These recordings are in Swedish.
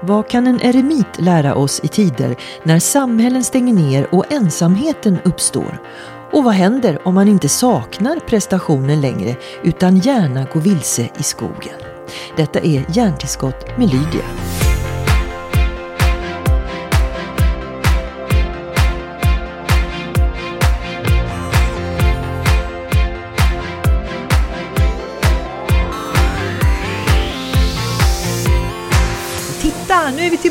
Vad kan en eremit lära oss i tider när samhällen stänger ner och ensamheten uppstår? Och vad händer om man inte saknar prestationen längre utan gärna går vilse i skogen? Detta är Hjärntillskott med Lydia.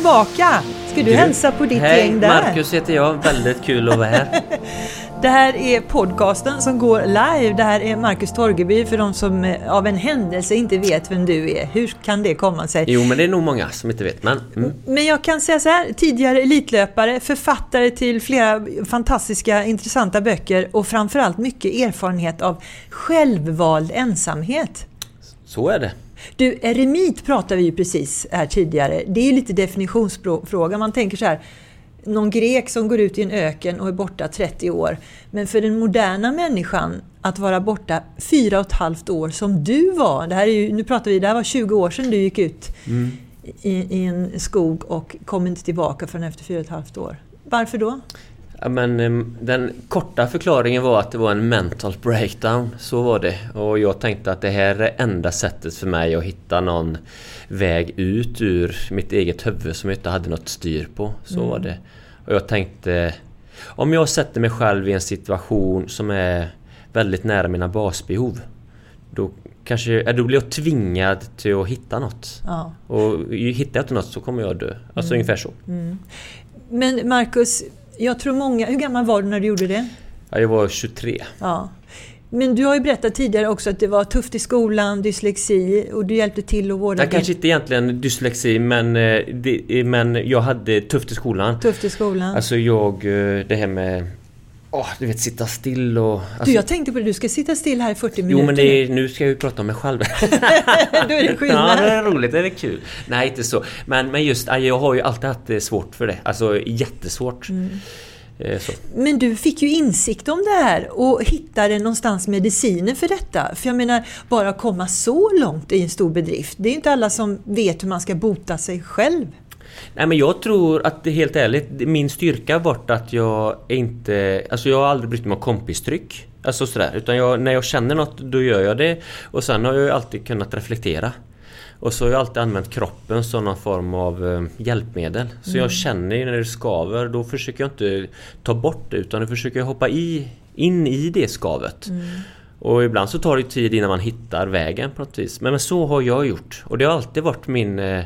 Tillbaka! Ska du, Du, hälsa på ditt Hej, gäng där? Marcus heter jag. Väldigt kul att vara här. Det här är podcasten som går live. Det här är Marcus Torgeby för de som eh, av en händelse inte vet vem du är. Hur kan det komma sig? Jo, men det är nog många som inte vet. Men mm. Men jag kan säga så här, tidigare elitlöpare, författare till flera fantastiska intressanta böcker och framförallt mycket erfarenhet av självvald ensamhet. så är det. Du, eremit pratade vi ju precis här tidigare. Det är ju lite definitionsfråga. Man tänker så här, någon grek som går ut i en öken och är borta 30 år. Men för den moderna människan att vara borta fyra och ett halvt år som du var. Det här är ju, nu pratar vi, det här var 20 år sedan du gick ut Mm. i, i en skog och kom inte tillbaka förrän efter fyra och ett halvt år. Varför då? Ja, men, em, den korta förklaringen var att det var en mental breakdown. Så var det. Och jag tänkte att det här är enda sättet för mig att hitta någon väg ut ur mitt eget huvud som jag inte hade något styr på. Så var det. Och jag tänkte om jag sätter mig själv i en situation som är väldigt nära mina basbehov. Då, kanske, då blir jag tvingad till att hitta något. Ja. Och hittar jag inte något så kommer jag dö. Alltså ungefär så. Men Marcus, jag tror många... Hur gammal var du när du gjorde det? Ja, jag var 23. Ja. Men du har ju berättat tidigare också att det var tufft i skolan, dyslexi och du hjälpte till att vårda Jag kanske inte egentligen dyslexi men, eh, det, men jag hade tufft i skolan. tufft i skolan. Alltså jag, eh, det här med... Åh, du vet sitta still och... Alltså, du, jag tänkte på det, du ska sitta still här i 40 minuter. Jo men är, nu ska jag ju prata om mig själv. Då är det skillnad. Ja, det är roligt, det är kul. Nej, inte så. Men, men just, jag har ju alltid haft det svårt för det. Alltså jättesvårt. Mm. Eh, Så. Men du fick ju insikt om det här och hittade någonstans medicinen för detta. För jag menar, bara komma så långt är en stor bedrift. Det är ju inte alla som vet hur man ska bota sig själv. Nej men jag tror att det helt ärligt, min styrka har varit att jag inte... Alltså jag har aldrig brytt mig om kompistryck. Alltså sådär. Utan jag, när jag känner något då gör jag det. Och sen har jag alltid kunnat reflektera. Och så har jag alltid använt kroppen som någon form av eh, hjälpmedel. Så jag känner ju när det skaver, då försöker jag inte ta bort det utan då försöker jag hoppa i, in i det skavet. Och ibland så tar det tid innan man hittar vägen på något vis. Men, men så har jag gjort. Och det har alltid varit min... Eh,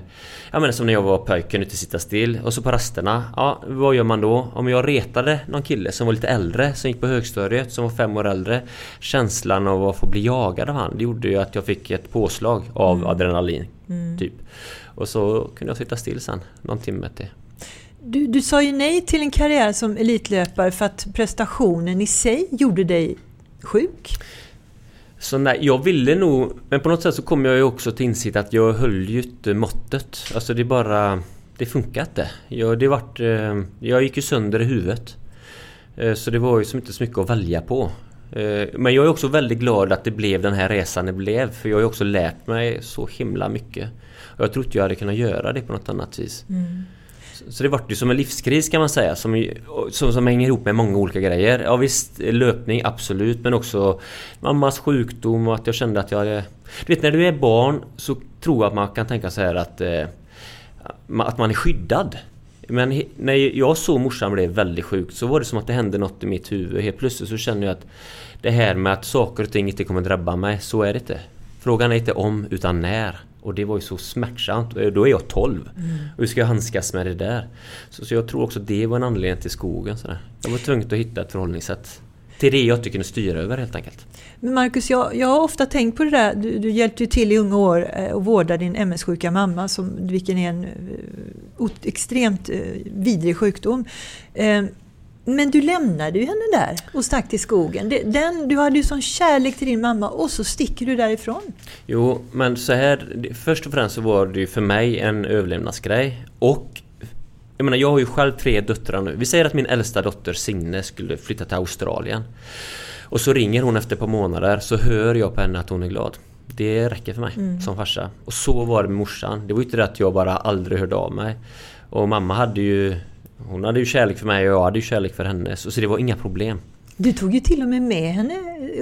jag menar som när jag var pojk, kunde inte sitta still. Och så på rasterna, ja vad gör man då? Om jag retade någon kille som var lite äldre, som gick på högstadiet, som var fem år äldre. Känslan av att få bli jagad av han, det gjorde ju att jag fick ett påslag av adrenalin. Typ. Och så kunde jag sitta still sen, någon timme till. Du, du sa ju nej till en karriär som elitlöpare för att prestationen i sig gjorde dig sjuk. Så nej, jag ville nog... Men på något sätt så kom jag ju också till insikt att jag höll ju inte måttet. Alltså det bara... Det funkar inte. Jag, det vart, eh, jag gick ju sönder i huvudet. Eh, så det var ju som inte så mycket att välja på. Eh, men jag är också väldigt glad att det blev den här resan det blev. För jag har ju också lärt mig så himla mycket. Och jag tror inte jag hade kunnat göra det på något annat vis. Så- så det vart ju som en livskris kan man säga som, som, som hänger ihop med många olika grejer. Ja visst, löpning absolut men också mammas sjukdom och att jag kände att jag hade... Du vet när du är barn så tror jag att man kan tänka så här att, eh, att man är skyddad. Men he- när jag såg morsan blev väldigt sjuk så var det som att det hände något i mitt huvud. Helt plötsligt så känner jag att det här med att saker och ting inte kommer drabba mig, så är det inte. Frågan är inte om utan när. Och det var ju så smärtsamt. Då är jag 12. Och hur ska jag handskas med det där? Så, så jag tror också det var en anledning till skogen. Sådär. Jag var tvungen att hitta ett förhållningssätt. Till det jag kunde styra över helt enkelt. Men Marcus, jag, jag har ofta tänkt på det där. Du, du hjälpte ju till i unga år eh, och vårda din MS-sjuka mamma, som, vilken är en eh, extremt eh, vidrig sjukdom. Men du lämnade ju henne där och stack till skogen. Den, du hade ju sån kärlek till din mamma och så sticker du därifrån. Jo, men så här. Först och främst så var det ju för mig en överlevnadsgrej. Och jag menar, jag har ju själv tre döttrar nu. Vi säger att min äldsta dotter Signe skulle flytta till Australien. Och så ringer hon efter ett par månader så hör jag på henne att hon är glad. Det räcker för mig mm. som farsa. Och så var det med morsan. Det var ju inte det att jag bara aldrig hörde av mig. Och mamma hade ju Hon hade ju kärlek för mig och jag hade ju kärlek för henne. Så det var inga problem. Du tog ju till och med med henne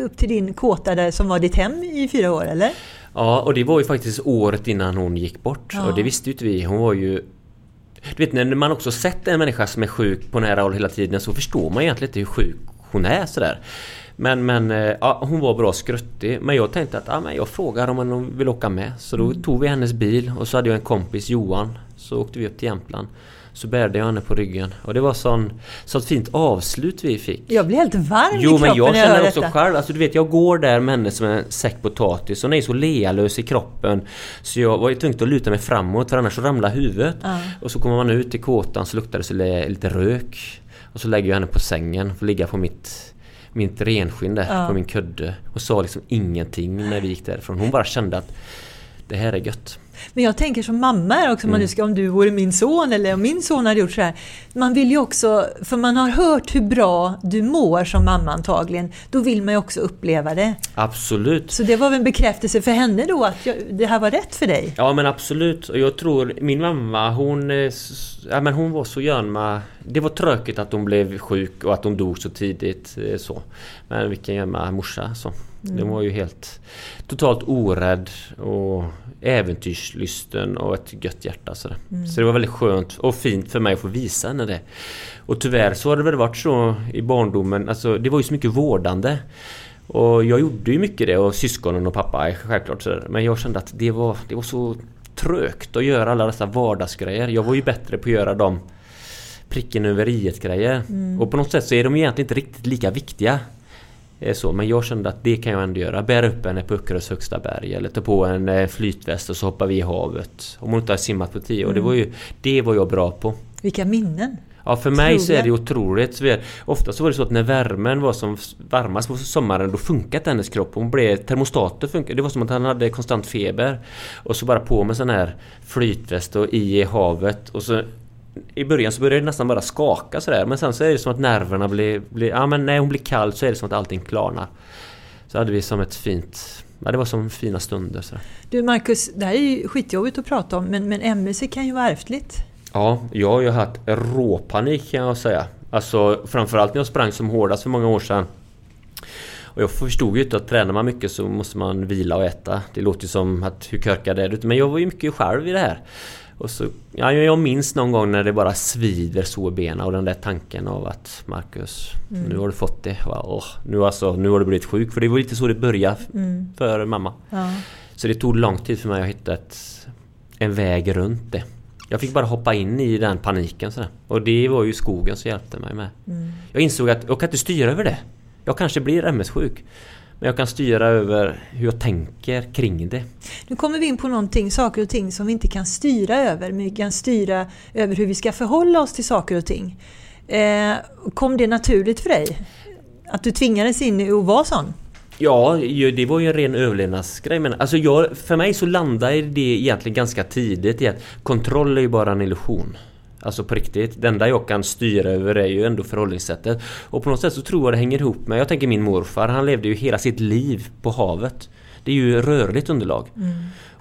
upp till din kåta där som var ditt hem i fyra år, eller? Ja, och det var ju faktiskt året innan hon gick bort. Ja. Och det visste ju inte vi. Hon var ju du vet när man också sett en människa som är sjuk på nära håll hela tiden så förstår man egentligen inte hur sjuk hon är sådär. Men, men eh, ja, hon var bra skruttig. Men jag tänkte att ja, men jag frågar om hon vill åka med. Så då mm. tog vi hennes bil och så hade jag en kompis, Johan. Så åkte vi upp till Jämtland. Så bärde jag henne på ryggen. Och det var sån, sånt fint avslut vi fick. Jag blir helt varm jo, i kroppen Jo men jag känner jag också detta. själv. Alltså du vet jag går där med henne som en säck potatis. Hon är så lealös i kroppen. Så jag var ju tvungen att luta mig framåt för annars så ramlar huvudet. Uh. Och så kommer man ut i kåtan så luktar det så lite rök. Och så lägger jag henne på sängen. Får ligga på mitt mitt renskinn där ja. på min kudde och sa liksom ingenting när vi gick därifrån. Hon bara kände att det här är gött. Men jag tänker som mamma också, mm. om du vore min son eller om min son hade gjort så här. Man vill ju också, för man har hört hur bra du mår som mamma antagligen, då vill man ju också uppleva det. Absolut. Så det var väl en bekräftelse för henne då att jag, det här var rätt för dig? Ja men absolut. Och jag tror min mamma hon, eh, ja, men hon var så gärna... Det var tråkigt att hon blev sjuk och att hon dog så tidigt. Eh, så. Men vilken jävla morsa. Så. Mm. Den var ju helt totalt orädd och äventyrslysten och ett gött hjärta. Så, mm. så det var väldigt skönt och fint för mig att få visa henne det. Och tyvärr så har det väl varit så i barndomen, alltså det var ju så mycket vårdande. Och jag gjorde ju mycket det och syskonen och pappa självklart sådär. Men jag kände att det var, det var så trögt att göra alla dessa vardagsgrejer. Jag var ju bättre på att göra dem pricken över i grejer. Mm. Och på något sätt så är de egentligen inte riktigt lika viktiga. Så, men jag kände att det kan jag ändå göra. Bära upp henne på Öckerös högsta berg eller ta på en eh, flytväst och så hoppar vi i havet. Om hon inte har simmat på tio år. Mm. Det, var ju, det var jag bra på. Vilka minnen! Ja för mig så är det otroligt. Ofta så var det så att när värmen var som varmast på sommaren då funkade hennes kropp. Hon blev, termostaten funkade. Det var som att han hade konstant feber. Och så bara på med sån här flytväst och i havet. Och så i början så började det nästan bara skaka sådär men sen så är det som att nerverna blir, blir... Ja men när hon blir kall så är det som att allting klarnar. Så hade vi som ett fint... Ja, det var som fina stunder. Så. Du Marcus, det här är ju skitjobbigt att prata om men, men MS kan ju vara ärftligt. Ja, jag har ju haft råpanik kan jag säga. Alltså framförallt när jag sprang som hårdast för många år sedan. Och jag förstod ju inte att tränar man mycket så måste man vila och äta. Det låter ju som att hur körkad är du? Men jag var ju mycket själv i det här. Och så, ja, jag minns någon gång när det bara svider så i benen och den där tanken av att Marcus, mm. nu har du fått det. Åh, nu, alltså, nu har du blivit sjuk. För det var lite så det började mm. för mamma. Ja. Så det tog lång tid för mig att hitta ett, en väg runt det. Jag fick bara hoppa in i den paniken sådär. Och det var ju skogen som hjälpte mig med. Mm. Jag insåg att jag kan inte styra över det. Jag kanske blir MS-sjuk. Men jag kan styra över hur jag tänker kring det. Nu kommer vi in på någonting, saker och ting som vi inte kan styra över, men vi kan styra över hur vi ska förhålla oss till saker och ting. Eh, kom det naturligt för dig? Att du tvingades in i att vara sån? Ja, det var ju en ren överlevnadsgrej. Men alltså jag, för mig så landade det egentligen ganska tidigt i att kontroll är ju bara en illusion. Alltså på riktigt. Det enda jag kan styra över är ju ändå förhållningssättet. Och på något sätt så tror jag det hänger ihop med... Jag tänker min morfar, han levde ju hela sitt liv på havet. Det är ju rörligt underlag. Mm.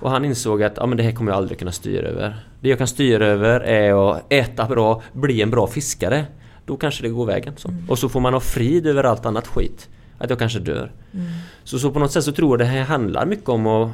Och han insåg att ja, men det här kommer jag aldrig kunna styra över. Det jag kan styra över är att äta bra, bli en bra fiskare. Då kanske det går vägen. Så. Mm. Och så får man ha frid över allt annat skit. Att jag kanske dör. Mm. Så, så på något sätt så tror jag det här handlar mycket om att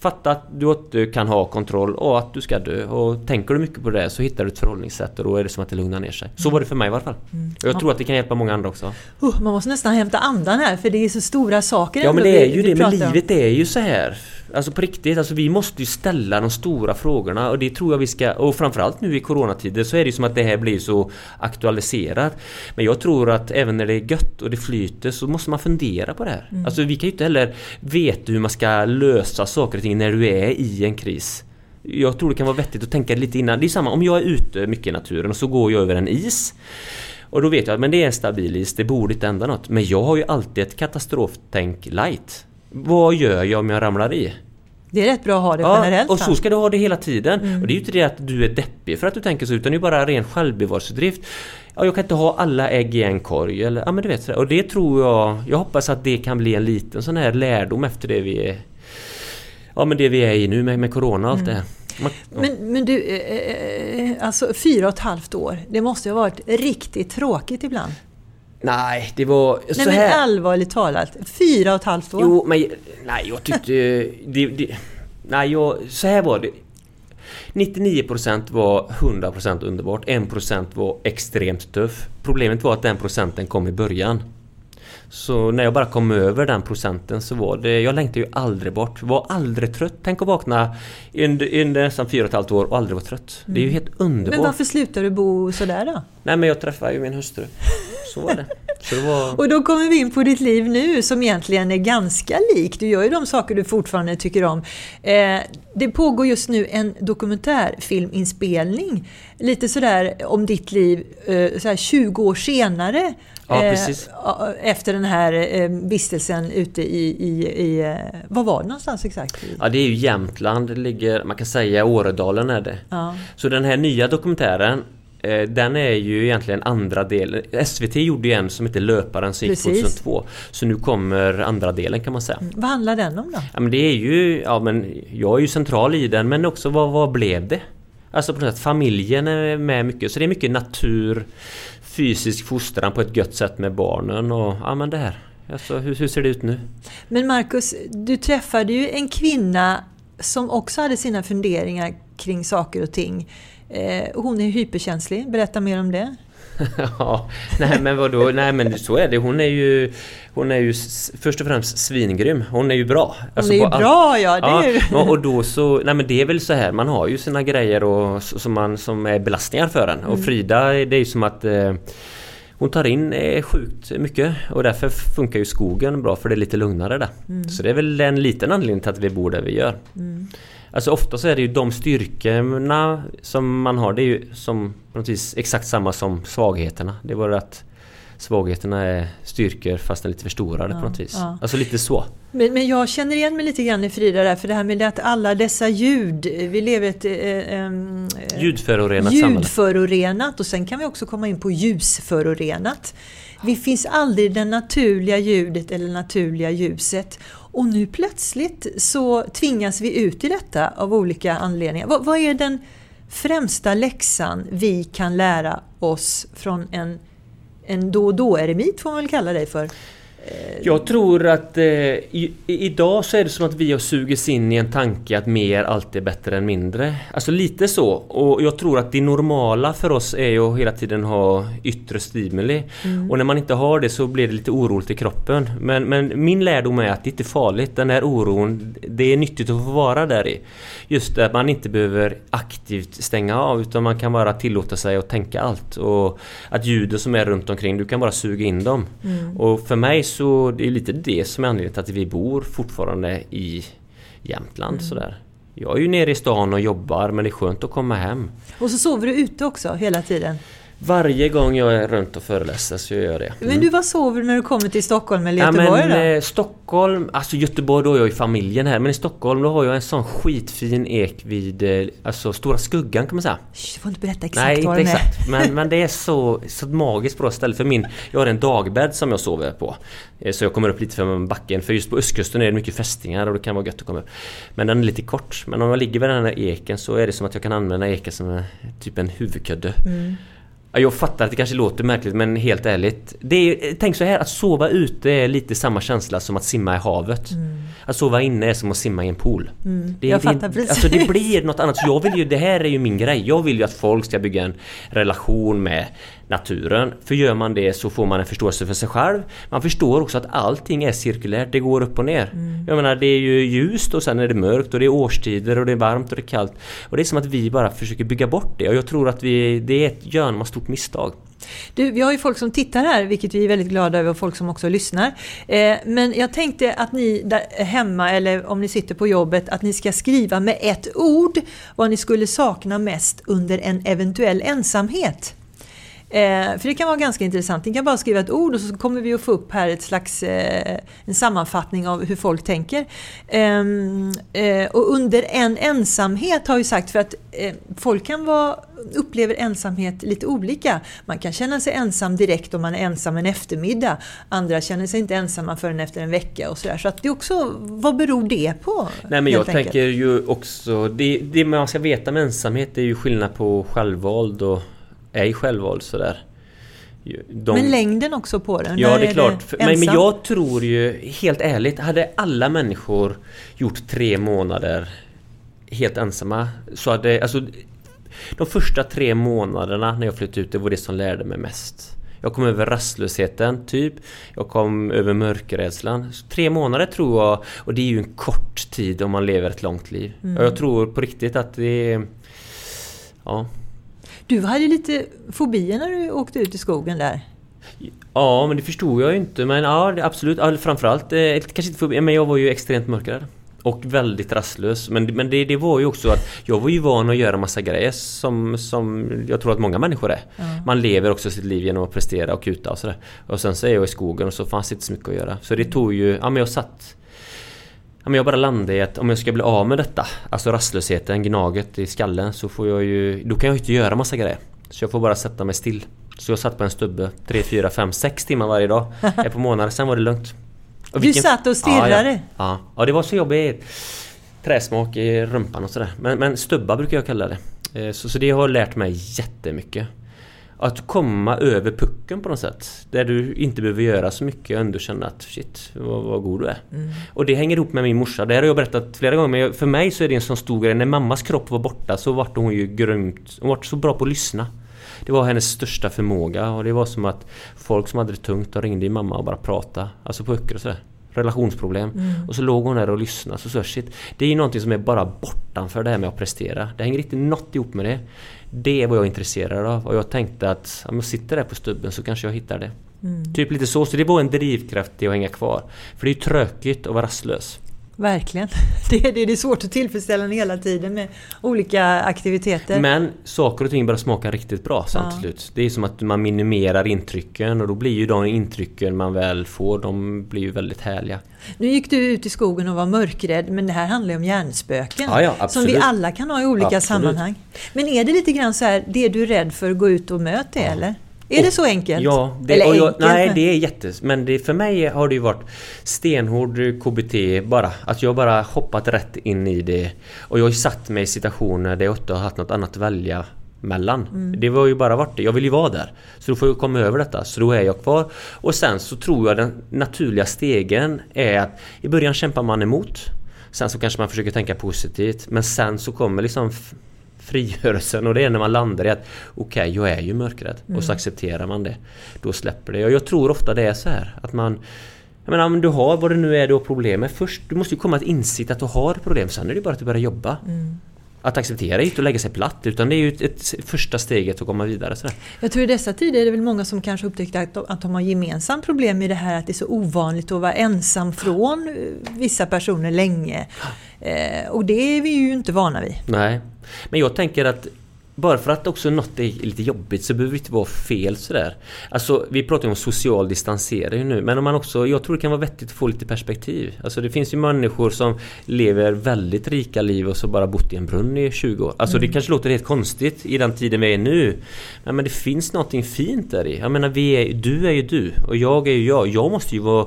Fatta att du inte kan ha kontroll och att du ska dö. Och tänker du mycket på det så hittar du ett förhållningssätt och då är det som att det lugnar ner sig. Så var det för mig i alla fall. Mm. Och jag tror att det kan hjälpa många andra också. Uh, man måste nästan hämta andan här för det är så stora saker. Ja men det är ju det, men livet är ju så här. Alltså på riktigt, alltså vi måste ju ställa de stora frågorna och det tror jag vi ska... Och framförallt nu i coronatider så är det som att det här blir så aktualiserat. Men jag tror att även när det är gött och det flyter så måste man fundera på det här. Mm. Alltså vi kan ju inte heller veta hur man ska lösa saker och ting när du är i en kris. Jag tror det kan vara vettigt att tänka lite innan. Det är samma om jag är ute mycket i naturen och så går jag över en is. Och då vet jag att det är en stabil is, det borde inte hända något. Men jag har ju alltid ett katastroftänk light. Vad gör jag om jag ramlar i? Det är rätt bra att ha det ja, generellt. och så ska du ha det hela tiden. Mm. Och det är ju inte det att du är deppig för att du tänker så utan det är bara ren självbevarelsedrift. Ja, jag kan inte ha alla ägg i en korg eller ja men du vet så Och det tror jag Jag hoppas att det kan bli en liten sån här lärdom efter det vi Ja men det vi är i nu med, med Corona och allt Mm. det här. Man, ja. Men, men du, eh, eh, alltså fyra och ett halvt år, det måste ju ha varit riktigt tråkigt ibland. Nej, det var Nej så men här. allvarligt talat, fyra och ett halvt år. Jo, men nej, jag tyckte... det, det, nej, jag, så här var det. 99% var 100% underbart. 1% var extremt tuff. Problemet var att den procenten kom i början. Så när jag bara kom över den procenten så var det... Jag längtade ju aldrig bort. Var aldrig trött. Tänk att vakna under, under nästan 4,5 år och aldrig vara trött. Det är ju helt underbart. men varför slutar du bo sådär då? Nej men jag träffade ju min hustru. Så var det. Så det var... Och då kommer vi in på ditt liv nu som egentligen är ganska likt. Du gör ju de saker du fortfarande tycker om. Eh, det pågår just nu en dokumentärfilminspelning. Lite sådär om ditt liv eh, sådär 20 år senare. Ja, eh, precis. efter den här eh, vistelsen ute i, i, i... eh, Var var det någonstans exakt? Ja det är ju Jämtland, det ligger, man kan säga Åredalen är det. Ja. Så den här nya dokumentären den är ju egentligen andra delen. SVT gjorde ju en som heter Löparen som gick Precis. 2002. Så nu kommer andra delen kan man säga. Vad handlar den om då? Ja men det är ju, ja men jag är ju central i den men också vad, vad blev det? Alltså på något sätt familjen är med mycket så det är mycket natur Fysisk fostran på ett gött sätt med barnen och ja men det här Alltså hur, hur ser det ut nu? Men Marcus, du träffade ju en kvinna som också hade sina funderingar kring saker och ting. Eh, hon är hyperkänslig, berätta mer om det. Ja, nej men vadå, nej men så är det. Hon är ju Hon är ju först och främst svingrym. Hon är ju bra. Alltså, Hon är ju bra ja, det är ju... Ja, och då så, nej men det är väl så här, man har ju sina grejer och, som, man, som är belastningar för en. Mm. Och Frida, det är ju som att eh, hon tar in eh, sjukt mycket och därför funkar ju skogen bra för det är lite lugnare där. Mm. Så det är väl en liten anledning till att vi bor där vi gör. Alltså ofta så är det ju de styrkorna som man har, det är ju som på något vis exakt samma som svagheterna. Det var att svagheterna är styrkor fast är lite förstorade Ja, på något vis. ja. Alltså lite så. Men, men jag känner igen mig lite grann i Frida där, för det här med att alla dessa ljud, vi lever i ett... Eh, ehm, eh, Ljudförorenat ljudförorenat och sen kan vi också komma in på ljusförorenat. Vi finns aldrig det naturliga ljudet eller naturliga ljuset. Och nu plötsligt så tvingas vi ut i detta av olika anledningar. Vad, vad är den främsta läxan vi kan lära oss från en, en då och då-eremit får man väl kalla dig för? Jag tror att eh, i, idag så är det som att vi har sugits in i en tanke att mer alltid är bättre än mindre. Alltså lite så. Och jag tror att det normala för oss är ju att hela tiden ha yttre stimuli. Och när man inte har det så blir det lite oroligt i kroppen. Men, men min lärdom är att det inte är farligt. Den här oron, det är nyttigt att få vara där i. Just att man inte behöver aktivt stänga av utan man kan bara tillåta sig att tänka allt. Och att ljuden som är runt omkring, du kan bara suga in dem. Och för mig så det är lite det som är anledningen till att vi bor fortfarande i Jämtland sådär. Jag är ju nere i stan och jobbar men det är skönt att komma hem. Och så sover du ute också hela tiden. Varje gång jag är runt och föreläser så gör jag det. Men du, vad sover du när du kommer till Stockholm eller Ja, Göteborg men, då? eh, Stockholm, alltså Göteborg då har jag ju familjen här men i Stockholm då har jag en sån skitfin ek vid eh, alltså Stora Skuggan kan man säga. Du får inte berätta exakt Nej var inte den är. exakt men, men det är så, så magiskt bra ställe för min Jag har en dagbädd som jag sover på. Eh, Så jag kommer upp lite för backen för just på östkusten är det mycket fästingar och det kan vara gött att komma upp. Men den är lite kort men om jag ligger vid den här eken så är det som att jag kan använda eken som en, typ en huvudkudde. Mm. Ja, Jag fattar att det kanske låter märkligt men helt ärligt. Det är, tänk så här att sova ute är lite samma känsla som att simma i havet. Att sova inne är som att simma i en pool. Det, Mm. Jag fattar det, precis. Alltså det blir något annat. Så jag vill ju, det här är ju min grej. Jag vill ju att folk ska bygga en relation med naturen. För gör man det så får man en förståelse för sig själv. Man förstår också att allting är cirkulärt. Det går upp och ner. Mm. Jag menar det är ju ljust och sen är det mörkt och det är årstider och det är varmt och det är kallt. Och det är som att vi bara försöker bygga bort det. Och jag tror att vi, det är ett görnma stort misstag. Du, vi har ju folk som tittar här, vilket vi är väldigt glada över, och folk som också lyssnar. Eh, men jag tänkte att ni där hemma, eller om ni sitter på jobbet, att ni ska skriva med ett ord vad ni skulle sakna mest under en eventuell ensamhet. Eh, för det kan vara ganska intressant. Ni kan bara skriva ett ord och så kommer vi att få upp här ett slags eh, en sammanfattning av hur folk tänker. Ehm, eh, och under en ensamhet har jag sagt för att eh, folk kan vara, upplever ensamhet lite olika. Man kan känna sig ensam direkt om man är ensam en eftermiddag. Andra känner sig inte ensamma förrän efter en vecka och sådär. Så att det är också, vad beror det på? Nej men jag tänker ju också, det, det man ska veta med ensamhet är ju skillnad på självvald och ej självvald sådär. De... Men längden också på den? Ja, det är klart. Det men, men jag tror ju, helt ärligt, hade alla människor gjort tre månader helt ensamma så hade, alltså de första tre månaderna när jag flyttade ut, det var det som lärde mig mest. Jag kom över rastlösheten, typ. Jag kom över mörkrädslan. Tre månader tror jag, och det är ju en kort tid om man lever ett långt liv. Mm. Och jag tror på riktigt att det är... Ja, du hade lite fobier när du åkte ut i skogen där. Ja, men det förstod jag ju inte. Men ja, absolut. Ja, framförallt, eh, kanske inte fobi, men jag var ju extremt mörkrädd. Och väldigt rastlös. Men, men det, det, var ju också att jag var ju van att göra massa grejer som, som jag tror att många människor är. Mm. Man lever också sitt liv genom att prestera och kuta och sådär. Och sen så är jag i skogen och så fanns det inte så mycket att göra. Så det tog ju, ja men jag satt men jag bara landade i att om jag ska bli av med detta, alltså rastlösheten, gnaget i skallen, så får jag ju... Då kan jag ju inte göra massa grejer. Så jag får bara sätta mig still. Så jag satt på en stubbe 3, 4, 5, 6 timmar varje dag. Ett på månader, sen var det lugnt. Och vilken... Du satt och stirrade? Ja, ja. ja. ja det var så jobbigt. Träsmak i rumpan och sådär. Men, men stubba brukar jag kalla det. Eh, så, så det har lärt mig jättemycket. Att komma över pucken på något sätt. Där du inte behöver göra så mycket och ändå känna att shit, vad, vad god du är. Mm. Och det hänger ihop med min morsa. Det här har jag berättat flera gånger men för mig så är det en sån stor grej. När mammas kropp var borta så var hon ju grymt... Hon var så bra på att lyssna. Det var hennes största förmåga och det var som att folk som hade det tungt, de ringde i mamma och bara pratade. Alltså puckar och sådär relationsproblem. Mm. Och så låg hon där och lyssnade. Så sa shit, det är ju någonting som är bara bortanför det här med att prestera. Det hänger inte något ihop med det. Det är vad jag är intresserad av. Och jag tänkte att om jag sitter där på stubben så kanske jag hittar det. Mm. Typ lite så. Så det var en drivkraft i att hänga kvar. För det är ju tråkigt att vara rastlös. Verkligen. Det är, det är svårt att tillfredsställa en hela tiden med olika aktiviteter. Men saker och ting börjar smaka riktigt bra sen ja. till slut. Det är som att man minimerar intrycken och då blir ju de intrycken man väl får, de blir ju väldigt härliga. Nu gick du ut i skogen och var mörkrädd men det här handlar ju om hjärnspöken. Ja, ja, som vi alla kan ha i olika absolut. sammanhang. Men är det lite grann så här, det du är rädd för, gå ut och möta det eller? Är och, det så enkelt? Ja, det, Eller jag, nej det är jättes... Men det, för mig har det ju varit stenhård KBT bara. Att jag bara hoppat rätt in i det. Och jag har ju satt mig i situationer där jag inte har haft något annat att välja mellan. Mm. Det var ju bara varit det. Jag vill ju vara där. Så då får jag komma över detta. Så då är jag kvar. Och sen så tror jag den naturliga stegen är att i början kämpar man emot. Sen så kanske man försöker tänka positivt. Men sen så kommer liksom frigörelsen och det är när man landar i att okej, okay, jag är ju mörkrädd. Mm. Och så mm. accepterar man det. Då släpper det. Och jag tror ofta det är så här att man jag menar, om du har vad det nu är du har problem med. Först, du måste ju komma till insikt att du har problem. Sen är det bara att du börjar jobba. Mm. Att acceptera inte att lägga sig platt utan det är ju ett, ett första steget att komma vidare. Sådär. Jag tror i dessa tider är det väl många som kanske upptäckt att, att de har gemensamt problem med det här att det är så ovanligt att vara ensam från vissa personer länge. Eh, och det är vi ju inte vana vid. Nej, men jag tänker att bara för att också något är lite jobbigt så behöver det inte vara fel sådär. Alltså vi pratar ju om social distansering nu men om man också, jag tror det kan vara vettigt att få lite perspektiv. Alltså det finns ju människor som lever väldigt rika liv och så bara bott i en brunn i 20 år. Alltså mm. det kanske låter helt konstigt i den tiden vi är nu. Men, men det finns någonting fint där i. Jag menar vi är, du är ju du och jag är ju jag. Jag måste ju vara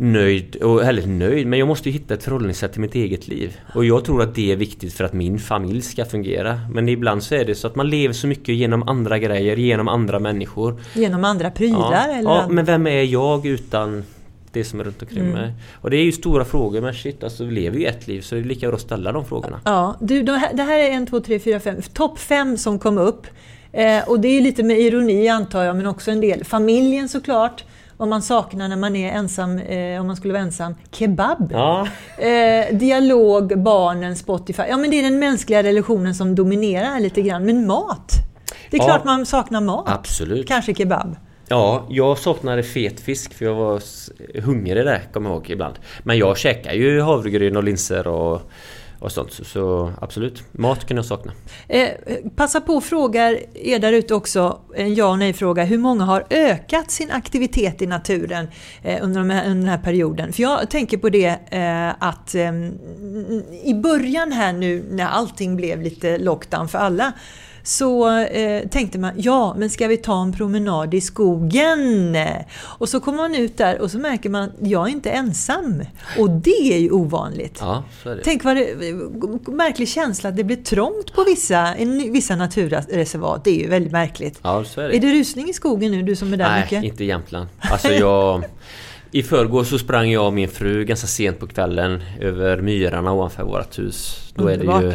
nöjd, och, eller nöjd, men jag måste ju hitta ett förhållningssätt till mitt eget liv. Och jag tror att det är viktigt för att min familj ska fungera. Men ibland så är det så att man lever så mycket genom andra grejer, genom andra människor. Genom andra prylar? Ja, eller ja men vem är jag utan det som är runt omkring mm. mig. Och det är ju stora frågor men shit, alltså vi lever ju ett liv så det är lika bra att ställa de frågorna. Ja, du, det här är en, två, tre, fyra, fem, topp fem som kom upp. Eh, och det är lite med ironi antar jag, men också en del. Familjen såklart vad man saknar när man är ensam, eh, om man skulle vara ensam. Kebab! Ja. Eh, dialog, barnen, Spotify. Ja men det är den mänskliga relationen som dominerar lite grann. Men mat! Det är ja, klart man saknar mat. Absolut. Kanske kebab. Ja, jag saknade fet fisk för jag var hungrig där, kommer jag ihåg ibland. Men jag käkar ju havregryn och linser och och sånt. Så, så absolut, mat kan jag sakna. Eh, passa på att fråga er där ute också, en ja och nej fråga. Hur många har ökat sin aktivitet i naturen eh, under, de här, under den här perioden? För jag tänker på det eh, att eh, i början här nu när allting blev lite lockdown för alla så eh, tänkte man, ja men ska vi ta en promenad i skogen? Och så kommer man ut där och så märker man, jag är inte ensam. Och det är ju ovanligt. Ja, är. Tänk vad det, märklig känsla att det blir trångt på vissa, vissa naturreservat. Det är ju väldigt märkligt. Ja, är det. Är det rusning i skogen nu, du som är där Nej, mycket? inte i Jämtland. Alltså jag... I förrgår så sprang jag och min fru ganska sent på kvällen över myrarna ovanför vårt hus. Då är det ju.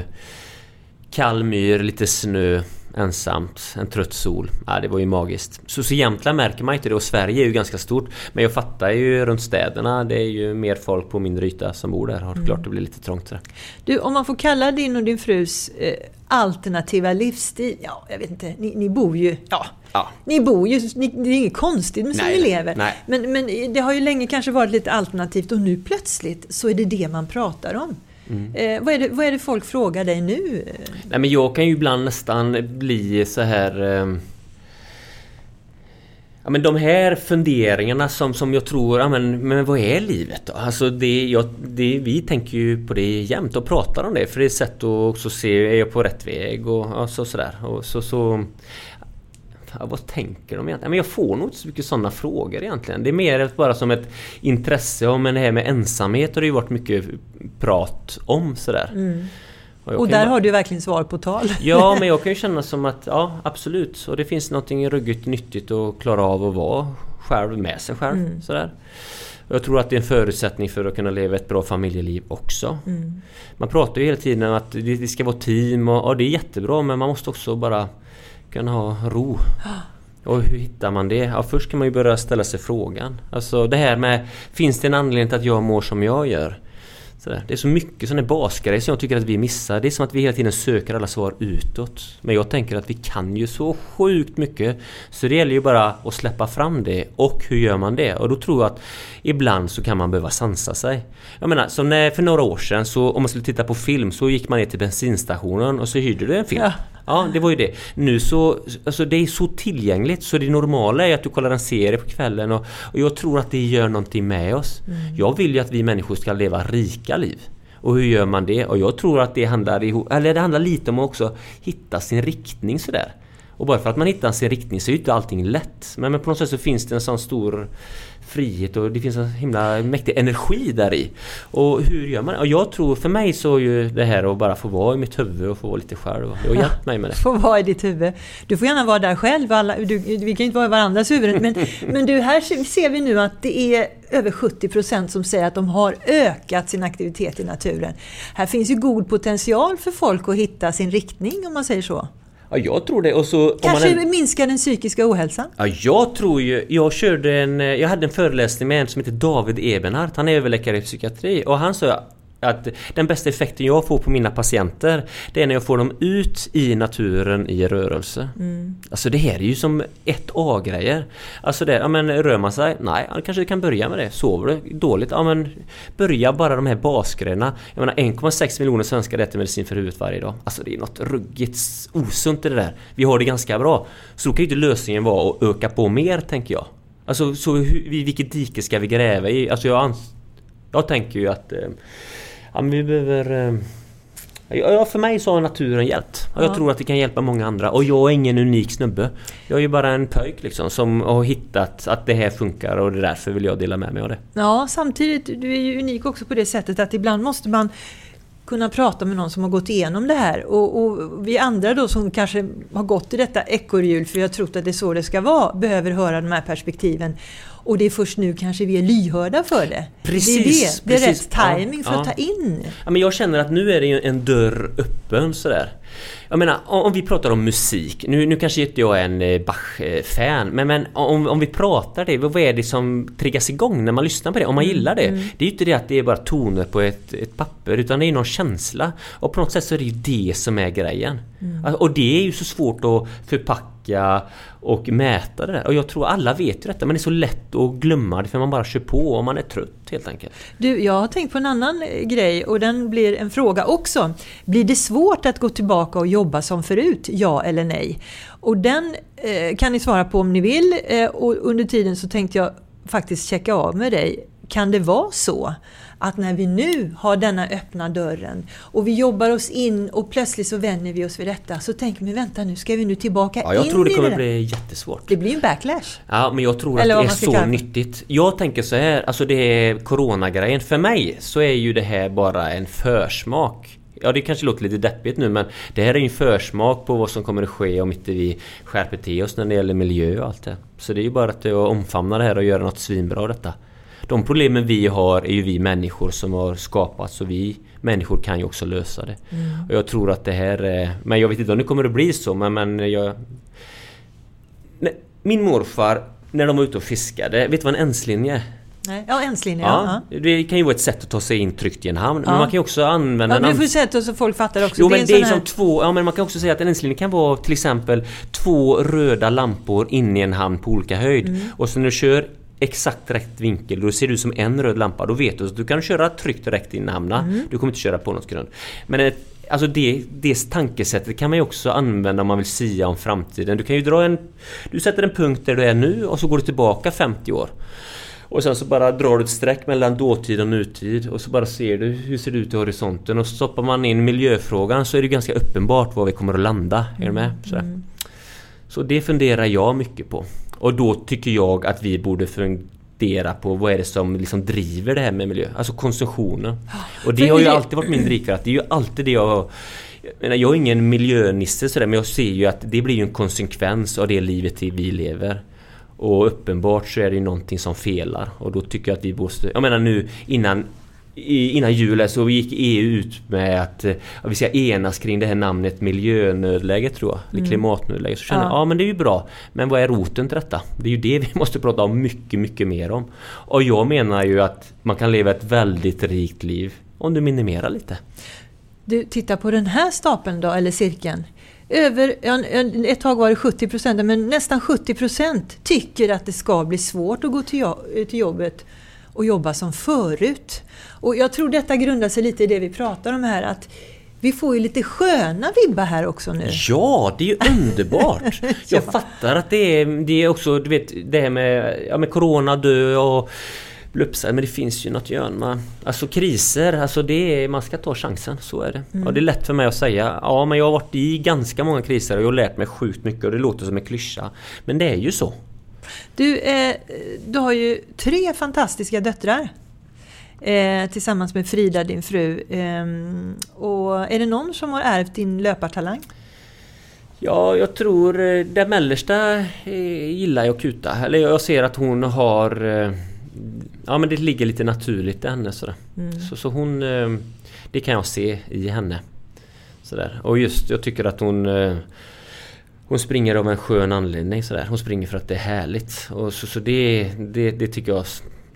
Kall myr, lite snö, ensamt, en trött sol. Ja, det var ju magiskt. Så, så Jämtland märker man inte det och Sverige är ju ganska stort. Men jag fattar ju runt städerna, det är ju mer folk på mindre yta som bor där. Har klart det blir lite trångt där. Du, om man får kalla din och din frus eh, alternativa livsstil, ja, jag vet inte, ni, ni bor ju, ja, Ja. ni bor ju, ni, det är inget konstigt med som ni lever. nej. Men, men det har ju länge kanske varit lite alternativt och nu plötsligt så är det det man pratar om. Mm. Eh, vad, är det, vad är det folk frågar dig nu? Nej men jag kan ju ibland nästan bli så här... Eh, ja men de här funderingarna som, som jag tror, ja men, men vad är livet då? Alltså det, jag, det, vi tänker ju på det jämt och pratar om det för det är ett sätt att också se, är jag på rätt väg och ja, så, sådär. Och så, så, ja, vad tänker de egentligen? Ja, Men jag får nog inte så mycket sådana frågor egentligen. Det är mer bara som ett intresse om det här med ensamhet har det ju varit mycket prat om sådär. jag Och kan där bara- har du verkligen svar på tal. Ja, men jag kan ju känna som att ja, absolut. Och det finns någonting ruggigt nyttigt att klara av att vara själv med sig själv. Mm. Sådär. Och jag tror att det är en förutsättning för att kunna leva ett bra familjeliv också. Mm. Man pratar ju hela tiden om att det, ska vara team och, och det är jättebra men man måste också bara kunna ha ro. Och hur hittar man det? Ja, först kan man ju börja ställa sig frågan. Alltså det här med Finns det en anledning till att jag mår som jag gör? Sådär. Det är så mycket sådana basgrejer som jag tycker att vi missar. Det är som att vi hela tiden söker alla svar utåt. Men jag tänker att vi kan ju så sjukt mycket. Så det gäller ju bara att släppa fram det. Och hur gör man det? Och då tror jag att ibland så kan man behöva sansa sig. Jag menar, som när, för några år sedan så om man skulle titta på film så gick man ner till bensinstationen och så hyrde du en film. Ja. Ja, det var ju det. Nu så, alltså det är så tillgängligt så det normala är att du kollar en serie på kvällen och, och jag tror att det gör någonting med oss. Jag vill ju att vi människor ska leva rika liv. Och hur gör man det? Och jag tror att det handlar, ihop, eller det handlar lite om att också hitta sin riktning sådär. Och bara för att man hittar sin riktning så är ju inte allting lätt. Men, men på något sätt så finns det en sån stor frihet och det finns en himla mäktig energi där i. Och hur gör man? Och jag tror, för mig så är ju det här att bara få vara i mitt huvud och få vara lite själv. Det har hjälpt mig med det. Får vara i ditt huvud. Du får gärna vara där själv. Alla, du, vi kan ju inte vara i varandras huvuden. Men, men du, här ser vi nu att det är över 70 procent som säger att de har ökat sin aktivitet i naturen. Här finns ju god potential för folk att hitta sin riktning om man säger så. Ja, jag tror det. Och så, om Kanske man är, minska den psykiska ohälsan. ja, jag tror ju... Jag körde en... Jag hade en föreläsning med en som heter David Ebenhardt. Han är överläkare i psykiatri. Och han sa att den bästa effekten jag får på mina patienter Det är när jag får dem ut i naturen i rörelse. Alltså det här är ju som ett A-grejer. Alltså det, ja men rör man sig? Nej, kanske kan börja med det. Sover du dåligt? Ja men börja bara de här basgrejerna. Jag menar 1,6 miljoner svenskar äter medicin för huvudet varje dag. Alltså det är något ruggigt osunt i det där. Vi har det ganska bra. Så då kan ju inte lösningen vara att öka på mer tänker jag. Alltså så hur, vilket dike ska vi gräva i? Alltså jag, jag tänker ju att eh, ja, men vi behöver... Eh, ja, för mig så har naturen hjälpt. Och jag Ja. tror att det kan hjälpa många andra. Och jag är ingen unik snubbe. Jag är ju bara en pöjk liksom som har hittat att det här funkar och det är därför vill jag dela med mig av det. Ja, samtidigt, du är ju unik också på det sättet att ibland måste man kunna prata med någon som har gått igenom det här. Och, och vi andra då som kanske har gått i detta ekorrhjul, för jag har trott att det är så det ska vara, behöver höra de här perspektiven. Och det är först nu kanske vi är lyhörda för det. Precis, det är det. Det är precis. rätt timing för Ja, att ta in. Ja, men jag känner att nu är det ju en dörr öppen sådär. Jag menar, om om vi pratar om musik. Nu, nu kanske inte jag är en eh, Bach-fan, men, men om, om vi pratar det, vad är det som triggas igång när man lyssnar på det? Om man gillar det. Det är ju inte det att det är bara toner på ett, ett papper, utan det är någon känsla. Och på något sätt så är det ju det som är grejen. Alltså, Och det är ju så svårt att förpacka och mäta det där. Och jag tror alla vet ju detta men det är så lätt att glömma det för man bara kör på och man är trött helt enkelt. Du, jag har tänkt på en annan eh, grej och den blir en fråga också. Blir det svårt att gå tillbaka och jobba som förut? Ja eller nej? Och den eh, kan ni svara på om ni vill eh, och under tiden så tänkte jag faktiskt checka av med dig. Kan det vara så att när vi nu har denna öppna dörren och vi jobbar oss in och plötsligt så vänjer vi oss vid detta så tänker vi vänta nu ska vi nu tillbaka ja, jag in tror det kommer det. bli jättesvårt. Det blir en backlash. Ja, men jag tror Eller att det är så kalla nyttigt. Jag tänker så här, alltså det är coronagrejen. För mig så är ju det här bara en försmak. Ja, det kanske låter lite deppigt nu men det här är ju en försmak på vad som kommer att ske om inte vi skärper till oss när det gäller miljö och allt det. Så det är ju bara att omfamna det här och göra något svinbra av detta. De problemen vi har är ju vi människor som har skapat så vi människor kan ju också lösa det. Och jag tror att det här är... Men jag vet inte om det kommer att bli så men, men jag... Min morfar, när de var ute och fiskade, vet du vad en enslinje är? Nej. Ja, enslinje. Ja. Ja, det kan ju vara ett sätt att ta sig in tryggt i en hamn. Ja. Men man kan ju också använda Ja, men du får sätta så folk fattar också. Jo men en det är sån som här- två, ja men man kan också säga att en enslinje kan vara till exempel två röda lampor inne i en hamn på olika höjd. Mm. Och så när du kör exakt rätt vinkel, då ser du som en röd lampa. Då vet du att du kan köra tryggt direkt i hamnen. Mm. Du kommer inte köra på något grund. Men ett, alltså det, det tankesättet kan man ju också använda om man vill sia om framtiden. Du kan ju dra en... Du sätter en punkt där du är nu och så går du tillbaka 50 år. Och sen så bara drar du ett streck mellan dåtid och nutid och så bara ser du hur ser det ut i horisonten och så stoppar man in miljöfrågan så är det ganska uppenbart var vi kommer att landa. Är du med? Sådär. Så det funderar jag mycket på. Och då tycker jag att vi borde fundera på vad är det som liksom driver det här med miljö? Alltså konsumtionen. Och det har ju alltid varit min drivkraft. Det är ju alltid det jag... Jag, är ingen miljönisse sådär men jag ser ju att det blir ju en konsekvens av det livet vi lever. Och uppenbart så är det ju någonting som felar och då tycker jag att vi måste... Jag menar nu innan Innan jul så gick EU ut med att, eh, att vi ska enas kring det här namnet miljönödläge tror jag. Eller klimatnödläge. Så känner jag, Ja. ja men det är ju bra. Men vad är roten till detta? Det är ju det vi måste prata om mycket, mycket mer om. Och jag menar ju att man kan leva ett väldigt rikt liv om du minimerar lite. Du, titta på den här stapeln då, eller cirkeln. Över, ja, ett tag var det 70 procent, men nästan 70 procent tycker att det ska bli svårt att gå till jobbet och jobba som förut. Och jag tror detta grundar sig lite i det vi pratar om här, att vi får ju lite sköna vibbar här också nu. Ja, det är ju underbart! Jag fattar att det är, det är också, du vet, det här med, ja, med Corona, dö och bli uppsagd, men det finns ju något. Man, alltså kriser, alltså det är, man ska ta chansen, så är det. Och det är lätt för mig att säga, ja men jag har varit i ganska många kriser och jag har lärt mig sjukt mycket och det låter som en klyscha. Men det är ju så. Du, eh, du har ju tre fantastiska döttrar. Eh, tillsammans med Frida, din fru. Ehm, och är det någon som har ärvt din löpartalang? Ja, jag tror eh, det mellersta eh, gillar jag att kuta. Eller jag ser att hon har... eh, Ja men det ligger lite naturligt i henne sådär. Så, så hon... eh, Det kan jag se i henne. Sådär. Och just jag tycker att hon... Hon springer av en skön anledning sådär. Hon springer för att det är härligt. Och så, så det, det, det tycker jag...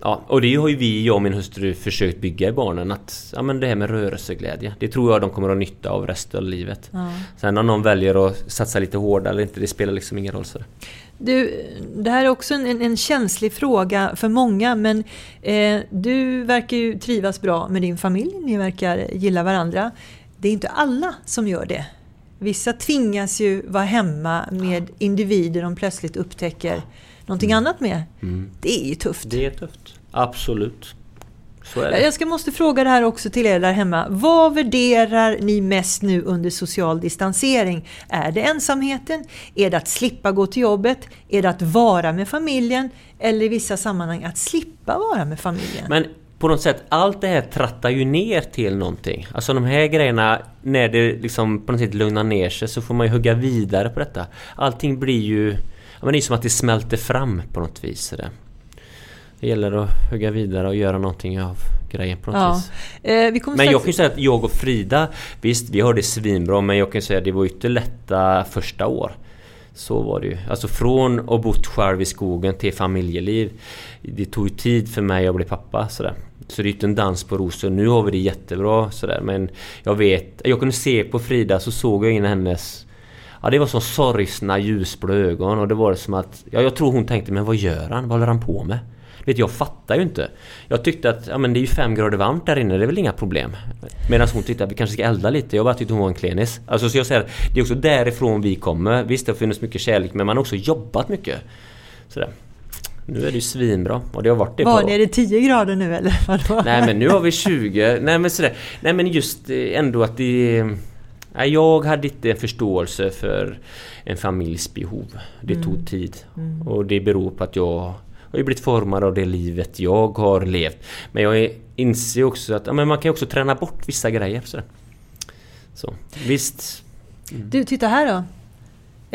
Ja, och det har ju vi, jag och min hustru, försökt bygga i barnen. Att, ja men det här med rörelseglädje. Det tror jag de kommer att ha nytta av resten av livet. Ja. Sen om någon väljer att satsa lite hårdare eller inte, det spelar liksom ingen roll. Så. Du, det här är också en, en, en känslig fråga för många men eh, du verkar ju trivas bra med din familj, ni verkar gilla varandra. Det är inte alla som gör det. Vissa tvingas ju vara hemma med individer de plötsligt upptäcker någonting annat med. Det är ju tufft. Mm. Det är tufft. Absolut. Så är det. Jag ska måste fråga det här också till er där hemma. Vad värderar ni mest nu under social distansering? Är det ensamheten? Är det att slippa gå till jobbet? Är det att vara med familjen? Eller i vissa sammanhang att slippa vara med familjen? Men på något sätt, allt det här trattar ju ner till någonting. Alltså de här grejerna, när det liksom på något sätt lugnar ner sig så får man ju hugga vidare på detta. Allting blir ju... Ja, men det är som att det smälter fram på något vis. så där. Det gäller att hugga vidare och göra någonting av grejen på något Ja. vis. Eh, Men strax- jag kan ju säga att jag och Frida, visst vi har det svinbra men jag kan ju säga att det var inte lätta första år. Så var det ju. Alltså från att bott själv i skogen till familjeliv. Det tog ju tid för mig att bli pappa sådär. Så det är ju inte en dans på rosor. Nu har vi det jättebra sådär men jag vet, jag kunde se på Frida så såg jag in hennes Ja det var som sorgsna ljusblå ögon och det var som att... Ja jag tror hon tänkte men vad gör han? Vad håller han på med? Vet, jag fattar ju inte. Jag tyckte att ja, men det är ju fem grader varmt där inne, det är väl inga problem. Medan hon tyckte att vi kanske ska elda lite. Jag bara tyckte hon var en klenis. Alltså så jag säger det är också därifrån vi kommer. Visst det har funnits mycket kärlek men man har också jobbat mycket. Sådär. Nu är det ju svinbra och det har varit det Var på... det 10 grader nu eller vadå? Nej men nu har vi 20. Nej men sådär. Nej men just eh, ändå att det... Nej, jag hade inte förståelse för en familjs behov. Det Mm. tog tid. Och det beror på att jag har ju blivit formad av det livet jag har levt. Men jag inser också att ja, men man kan också träna bort vissa grejer. Så, så visst. Du, titta här då.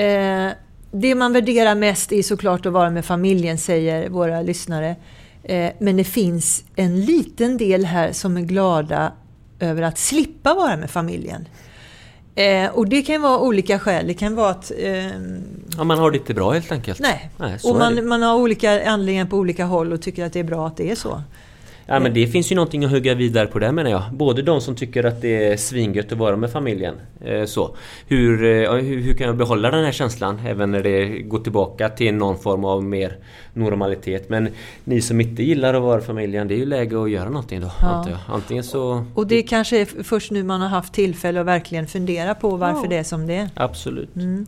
Eh, det man värderar mest är såklart att vara med familjen, säger våra lyssnare. Eh, men det finns en liten del här som är glada över att slippa vara med familjen. Eh, och det kan vara olika skäl. Det kan vara att... ehm, Ja, man har det inte bra helt enkelt. nej. Nej, och man, man har olika anledningar på olika håll och tycker att det är bra att det är så. Ja men det finns ju någonting att hugga vidare på där menar jag. Både de som tycker att det är svingött att vara med familjen. Eh, så. Hur, eh, hur, hur kan jag behålla den här känslan även när det går tillbaka till någon form av mer normalitet. Men ni som inte gillar att vara familjen, det är ju läge att göra någonting då. Ja. Antingen så... Och det kanske är först nu man har haft tillfälle att verkligen fundera på varför Ja. det är som det är. Absolut. Mm.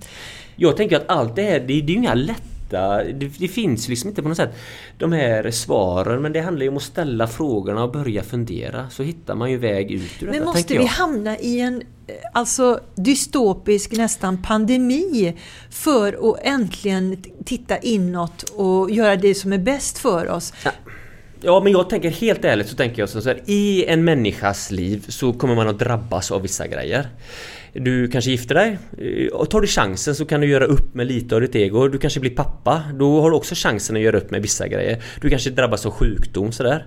Jag tänker att allt det här, det, det är ju inga lätta... Det, det finns liksom inte på något sätt de här svaren men det handlar ju om att ställa frågorna och börja fundera. Så hittar man ju väg ut ur detta, Men måste vi jag. hamna i en eh, alltså, dystopisk nästan pandemi för att äntligen titta inåt och göra det som är bäst för oss? Ja men jag tänker helt ärligt så tänker jag så här. I en människas liv så kommer man att drabbas av vissa grejer. Du kanske gifter dig eh, och tar du chansen så kan du göra upp med lite av ditt ego. Du kanske blir pappa. Då har du också chansen att göra upp med vissa grejer. Du kanske drabbas av sjukdom sådär.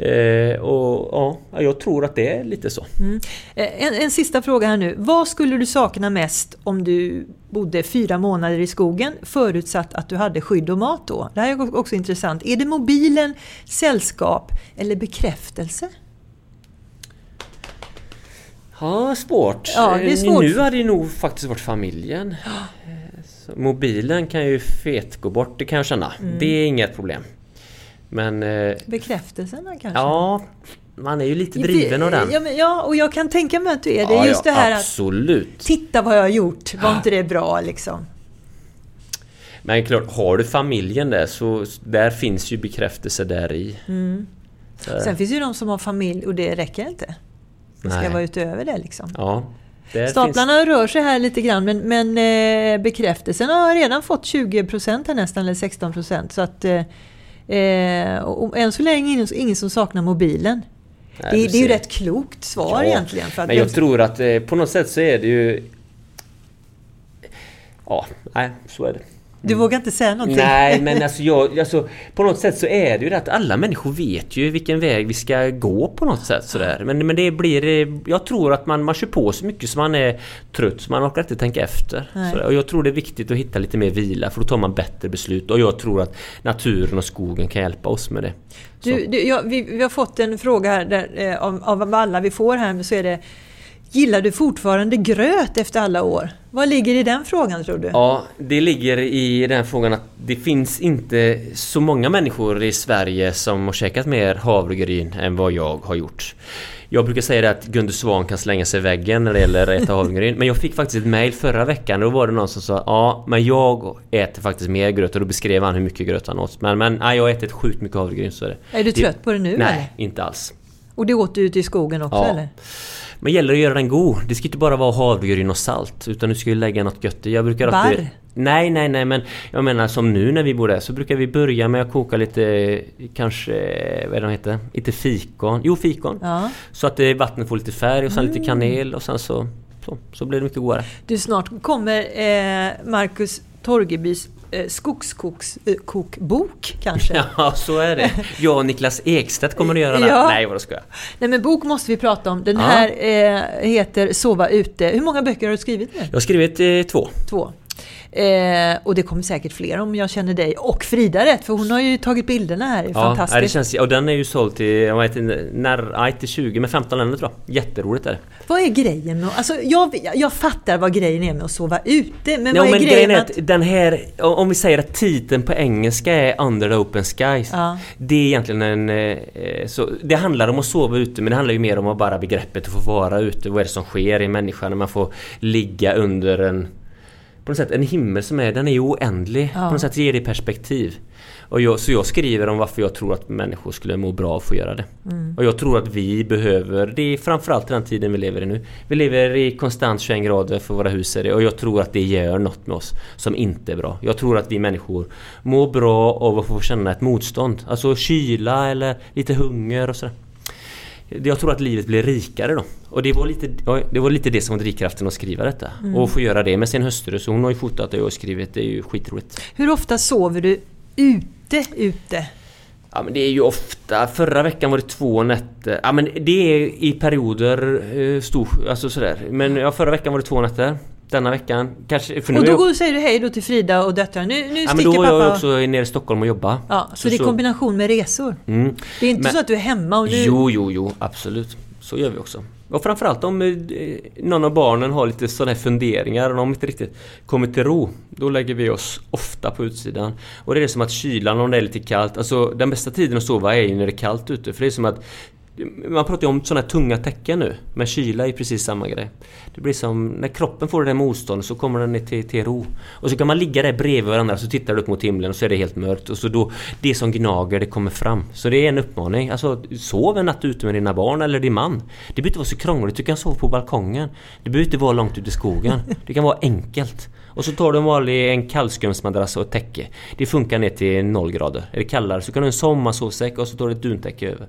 Eh, och ja, jag tror att det är lite så. Mm. Eh, en, en sista fråga här nu. Vad skulle du sakna mest om du bodde fyra månader i skogen förutsatt att du hade skydd och mat då? Det här är också intressant. Är det mobilen, sällskap eller bekräftelse? Ja, svårt. Ja, det är Eh, svårt. Nu hade det nog faktiskt varit familjen. Så mobilen kan ju fet gå bort, det kan jag känna. Mm. Det är inget problem. Men eh, Bekräftelsen kanske? ja, man är ju lite driven av den. Ja, men, ja, och jag kan tänka mig att du är det. Ja, Just ja, det här att absolut. Titta vad jag har gjort, var inte det bra liksom? Men klart, har du familjen där så där finns ju bekräftelse där i. Mm. Sen finns ju de som har familj och det räcker inte. Det ska Nej. vara utöver det liksom. ja, där Staplarna rör sig här lite grann men, men eh, bekräftelsen har redan fått 20% här nästan, eller 16% så att eh, eh, och, än så länge ingen, ingen som saknar mobilen. Nej, det, det är ju rätt klokt svar Ja, egentligen. För att Men jag vem- tror att eh, på något sätt så är det ju... Ja, nej, så är det. Du vågar inte säga någonting? Nej men alltså, jag, alltså På något sätt så är det ju det att alla människor vet ju vilken väg vi ska gå på något sätt sådär. Men, men det blir... eh, Jag tror att man, man kör på så mycket så man är trött så man orkar inte tänka efter. Och jag tror det är viktigt att hitta lite mer vila för då tar man bättre beslut. Och jag tror att naturen och skogen kan hjälpa oss med det. Du, du, ja, vi, vi har fått en fråga här där, eh, av, av alla vi får här så är det Gillar du fortfarande gröt efter alla år? Vad ligger i den frågan tror du? Ja, det ligger i den frågan att det finns inte så många människor i Sverige som har käkat mer havregryn än vad jag har gjort. Jag brukar säga det att Gunde Svan kan slänga sig i väggen när det gäller att äta havregryn. Men jag fick faktiskt ett mail förra veckan och då var det någon som sa Ja, men jag äter faktiskt mer gröt och då beskrev han hur mycket gröt han åt. Men, men nej, jag har ätit sjukt mycket havregryn så är det. Är du trött på det nu eller? Nej, inte alls. Och det åt du ute i skogen också Ja. eller? Men gäller att göra den god. Det ska inte bara vara havregryn och salt utan du ska ju lägga något gött i. Jag brukar alltid... Barr? Nej, nej, nej men jag menar som nu när vi bor där så brukar vi börja med att koka lite kanske, vad är det de heter? Inte fikon? Jo, fikon. Ja. Så att det, vattnet får lite färg och sen Mm. lite kanel och sen så, så, så blir det mycket godare. Du, snart kommer eh, Marcus Torgebys eh, skogskokbok kanske? Ja, så är det. Jag och Niklas Ekstedt kommer att göra det. Ja. Nej, vad ska jag. Nej men bok måste vi prata om. Den Ja. här eh, heter Sova ute. Hur många böcker har du skrivit nu? Jag har skrivit eh, två. Två. Eh, och det kommer säkert fler om jag känner dig och Frida rätt för hon har ju tagit bilderna här. Ja, Fantastiskt. det känns, och den är ju såld till, jag vet inte, när, nej, till 20 med 15 länder tror jag. Jätteroligt är det. Vad är grejen alltså jag, jag fattar vad grejen är med att sova ute men Ja, vad är men grejen grejen är att att... den här, om vi säger att titeln på engelska är Under the Open Skies. Ja. Det är egentligen en... eh, Så, det handlar om att sova ute men det handlar ju mer om att bara begreppet att få vara ute. Vad är det som sker i människan när man får ligga under en... På något sätt en himmel som är, den är ju oändlig. Ja. På något sätt ger det perspektiv. Och jag, så jag skriver om varför jag tror att människor skulle må bra av att få göra det. Mm. Och jag tror att vi behöver, det är framförallt den tiden vi lever i nu. Vi lever i konstant 21 grader för våra hus är det, och jag tror att det gör något med oss som inte är bra. Jag tror att vi människor mår bra av att få känna ett motstånd. Alltså kyla eller lite hunger och sådär. Jag tror att livet blir rikare då. Och det var lite det, var lite det som var drivkraften att skriva detta. Och få göra det med sin hustru. Så hon har ju fotat det och skrivit. Det är ju skitroligt. Hur ofta sover du ute, ute? Ja men det är ju ofta, förra veckan var det två nätter. Ja men det är i perioder eh, stor, alltså sådär. Men ja, förra veckan var det två nätter. Denna veckan kanske... För nu Och är då jag, säger du hej då till Frida och döttrarna. Nu, nu ja, men då pappa. jag också nere i Stockholm och jobba. Ja, så, det är kombination med resor. Mm. Det är inte Men- så att du är hemma och nu... Jo, jo, jo, absolut. Så gör vi också. Och framförallt om eh, någon av barnen har lite sådana här funderingar och de inte riktigt kommer till ro. Då lägger vi oss ofta på utsidan. Och det är som att kylan om det är lite kallt. Alltså den bästa tiden att sova är ju när det är kallt ute. För det är som att man pratar ju om sådana här tunga täcken nu. Men kyla är precis samma grej. Det blir som när kroppen får det där motståndet så kommer den ner till, till ro. Och så kan man ligga där bredvid varandra så tittar du upp mot himlen och så är det helt mörkt. Och så då, det som gnager det kommer fram. Så det är en uppmaning. Alltså sov en natt ute med dina barn eller din man. Det behöver inte vara så krångligt. Du kan sova på balkongen. Det behöver inte vara långt ute i skogen. Det kan vara enkelt. Och så tar du en vanlig en kallskumsmadrass och ett täcke. Det funkar ner till noll grader. Är det kallare så kan du ha en sommarsovsäck och så tar du ett duntäcke över.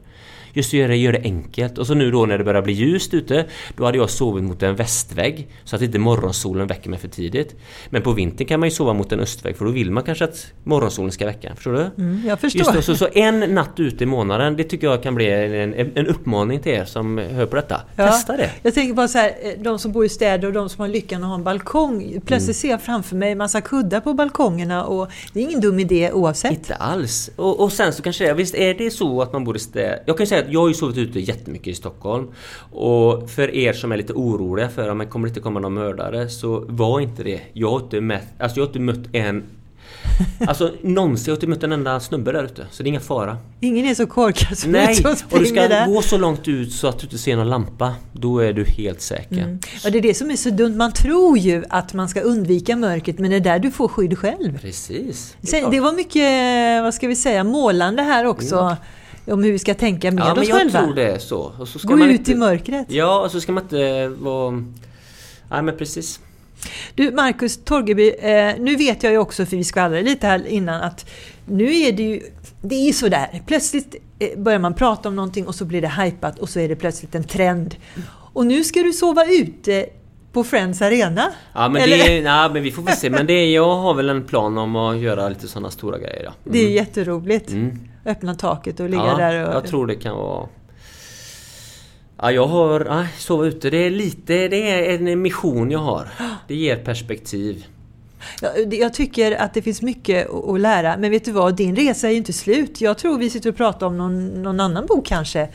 Just gör det, gör det enkelt. Och så nu då när det börjar bli ljust ute, då hade jag sovit mot en västvägg. Så att inte morgonsolen väcker mig för tidigt. Men på vintern kan man ju sova mot en östvägg för då vill man kanske att morgonsolen ska väcka. Förstår du? Mm, jag förstår. Just det, så, så en natt ute i månaden, det tycker jag kan bli en, en, uppmaning till er som hör på detta. Ja. Testa det! Jag tänker bara så här, eh, de som bor i städer och de som har lyckan att ha en balkong. Plötsligt ser jag framför mig massa kuddar på balkongerna och det är ingen dum idé oavsett. Inte alls. Och, och sen så kanske det, visst är det så att man bor i städer. Jag kan säga att jag har ju sovit ute jättemycket i Stockholm. Och för er som är lite oroliga för att det kommer inte komma någon mördare så var inte det. Jag har inte mött, alltså jag har inte mött en Alltså någonsin, jag har inte mött en enda snubbe där ute. Så det är ingen fara. Ingen är så korkad som Nej! som Och du ska där. gå så långt ut så att du inte ser någon lampa. Då är du helt säker. Mm. Ja, det är det som är så dumt. Man tror ju att man ska undvika mörkret men det är där du får skydd själv. Precis. Sen, det var mycket, vad ska vi säga, målande här också. Om hur vi ska tänka med Ja men oss jag själva. tror det är så. Och så ska Gå man ut inte, i mörkret. Ja, och så ska man inte vara... Nej men precis. Du Marcus Torgeby, eh, nu vet jag ju också, för vi skvallrade lite här innan, att nu är det ju det är sådär. Plötsligt eh, börjar man prata om någonting och så blir det hypat och så är det plötsligt en trend. Och nu ska du sova ute på Friends Arena. Ja men Eller? det är, nej, men vi får väl se. Men det är, jag har väl en plan om att göra lite sådana stora grejer. Ja. Det är jätteroligt. Mm. Öppna taket och ligga Ja, där och... jag tror det kan vara... Ja, jag har... Nej, sova ute. Det är lite... Det är en mission jag har. Det ger perspektiv. Jag, jag tycker att det finns mycket att lära. Men vet du vad, din resa är ju inte slut. Jag tror vi sitter och pratar om någon, någon annan bok kanske.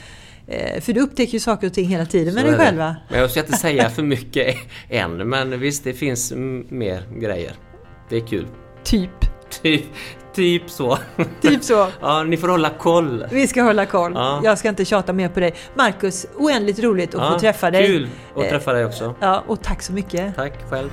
Eh, För du upptäcker ju saker och ting hela tiden med dig själva. Men jag ska inte säga för mycket än. Men visst, det finns mer grejer. Det är kul. Typ. Typ, typ så. Typ så. Ja, ni får hålla koll. Vi ska hålla koll. Ja. Jag ska inte tjata mer på dig. Marcus, oändligt roligt att Ja, få träffa dig. Kul att Eh, träffa dig också. Ja, och tack så mycket. Tack själv.